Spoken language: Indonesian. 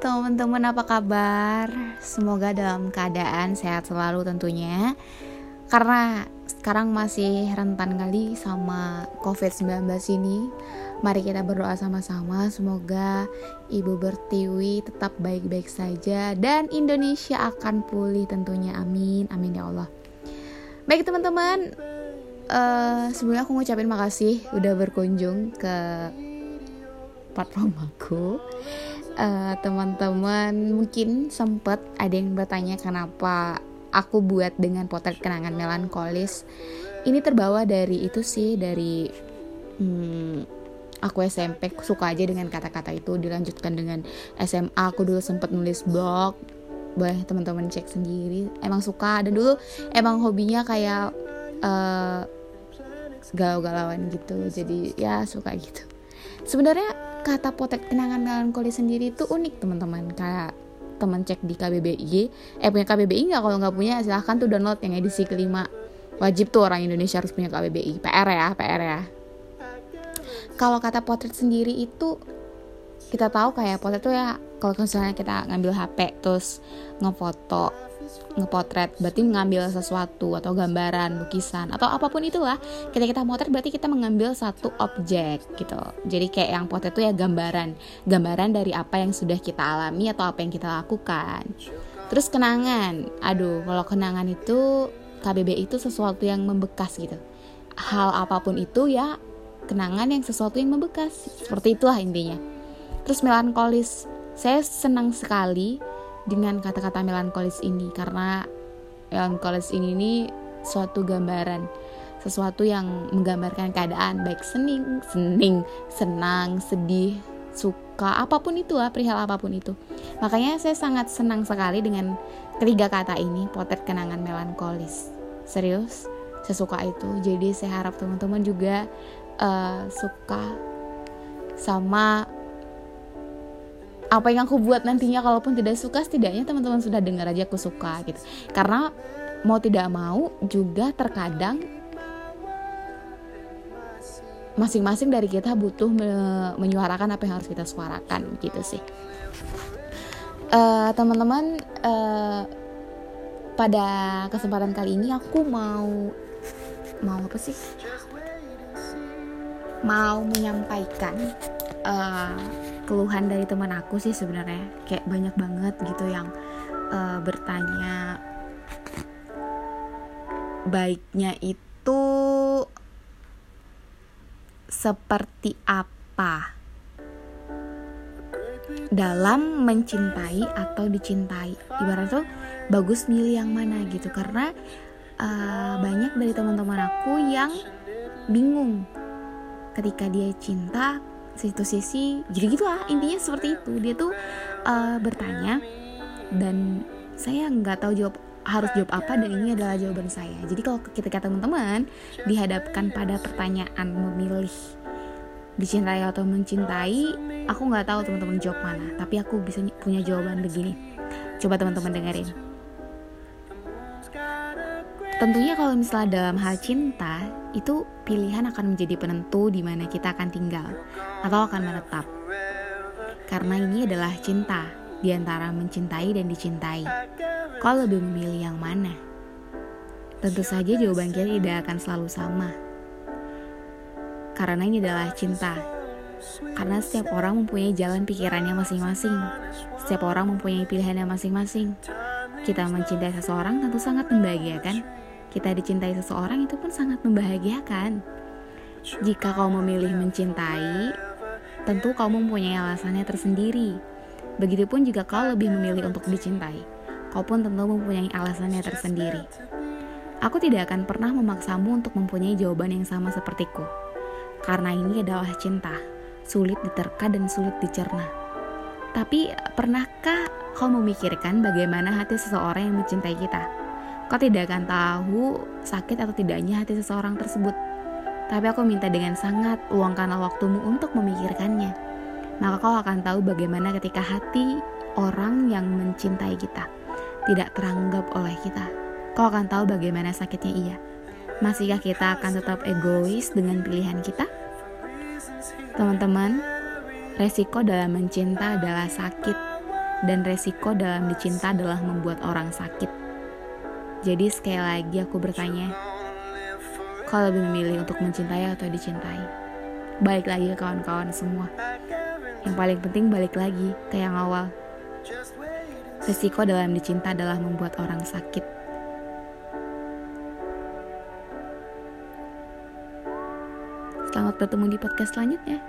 teman-teman apa kabar? Semoga dalam keadaan sehat selalu tentunya. Karena sekarang masih rentan kali sama COVID-19 ini. Mari kita berdoa sama-sama. Semoga Ibu Bertiwi tetap baik-baik saja Dan Indonesia akan pulih tentunya. Amin, amin ya Allah. Baik teman-teman. Uh, Sebelumnya aku ngucapin makasih Udah berkunjung ke platform aku. Uh, teman-teman mungkin sempet ada yang bertanya kenapa aku buat dengan potret kenangan melankolis. Ini terbawa dari itu sih dari hmm, aku SMP suka aja dengan kata-kata itu dilanjutkan dengan SMA aku dulu sempet nulis blog boleh teman-teman cek sendiri. Emang suka dan dulu emang hobinya kayak uh, galau-galauan gitu. Jadi ya suka gitu. Sebenarnya kata potret kenangan melankoli sendiri itu unik teman-teman. Kayak teman cek di KBBI eh punya KBBI nggak? Kalau nggak punya silahkan tuh download yang edisi kelima. Wajib tuh orang Indonesia harus punya KBBI PR ya PR ya. Kalau kata potret sendiri itu kita tahu kayak potret tuh ya kalau misalnya kita ngambil HP terus ngefoto ngepotret berarti mengambil sesuatu atau gambaran lukisan atau apa pun itulah. Kita kita motret berarti kita mengambil satu objek gitu. Jadi kayak yang potret itu ya gambaran. Gambaran dari apa yang sudah kita alami atau apa yang kita lakukan. Terus kenangan. Aduh kalau kenangan itu KBB itu sesuatu yang membekas gitu. Hal apa pun itu ya kenangan yang sesuatu yang membekas. Seperti itulah intinya. Terus melankolis. Saya senang sekali dengan kata-kata melankolis ini karena melankolis ini nih suatu gambaran sesuatu yang menggambarkan keadaan baik sening, sening, senang, sedih, suka, apa pun itu lah, perihal apa pun itu. Makanya saya sangat senang sekali dengan ketiga kata ini, potret kenangan melankolis. Serius, saya suka itu. Jadi saya harap teman-teman juga uh, suka sama apa yang aku buat nantinya kalaupun tidak suka setidaknya teman-teman sudah dengar aja aku suka gitu. Karena mau tidak mau juga terkadang masing-masing dari kita butuh me menyuarakan apa yang harus kita suarakan gitu sih. Uh, teman-teman uh, pada kesempatan kali ini aku mau mau apa sih? Mau menyampaikan uh, keluhan dari teman aku sih sebenarnya. Kayak banyak banget gitu yang uh, bertanya. Baiknya itu seperti apa? Dalam mencintai atau dicintai? Ibarat tuh bagus milih yang mana gitu. Karena uh, banyak dari teman-teman aku yang bingung ketika dia cinta situ sisi jadi gitu lah intinya seperti itu. Dia tuh uh, bertanya dan saya nggak tahu jawab harus jawab apa dan ini adalah jawaban saya. Jadi kalau ketika teman-teman dihadapkan pada pertanyaan memilih dicintai atau mencintai aku nggak tahu teman-teman jawab mana tapi aku bisa punya jawaban begini. Coba teman-teman dengerin Tentunya kalau misalnya dalam hal cinta, itu pilihan akan menjadi penentu di mana kita akan tinggal atau akan menetap. Karena ini adalah cinta di antara mencintai dan dicintai. Kau lebih memilih yang mana? Tentu saja jawaban kita tidak akan selalu sama. Karena ini adalah cinta. Karena setiap orang mempunyai jalan pikirannya masing-masing. Setiap orang mempunyai pilihannya masing-masing. Kita mencintai seseorang tentu sangat membahagiakan kita dicintai seseorang itu pun sangat membahagiakan. Jika kau memilih mencintai, tentu kau mempunyai alasannya tersendiri. Begitupun jika kau lebih memilih untuk dicintai, kau pun tentu mempunyai alasannya tersendiri. Aku tidak akan pernah memaksamu untuk mempunyai jawaban yang sama sepertiku. Karena ini adalah cinta, sulit diterka dan sulit dicerna. Tapi pernahkah kau memikirkan bagaimana hati seseorang yang mencintai kita? Kau tidak akan tahu sakit atau tidaknya hati seseorang tersebut. Tapi aku minta dengan sangat, luangkanlah waktumu untuk memikirkannya. Maka kau akan tahu bagaimana ketika hati orang yang mencintai kita tidak teranggap oleh kita. Kau akan tahu bagaimana sakitnya ia. Masihkah kita akan tetap egois dengan pilihan kita? Teman-teman, resiko dalam mencinta adalah sakit, dan resiko dalam dicinta adalah membuat orang sakit. Jadi sekali lagi aku bertanya, kau lebih memilih untuk mencintai atau dicintai? Balik lagi ke kawan-kawan semua. Yang paling penting balik lagi ke yang awal. Resiko dalam dicinta adalah membuat orang sakit. Selamat bertemu di podcast selanjutnya.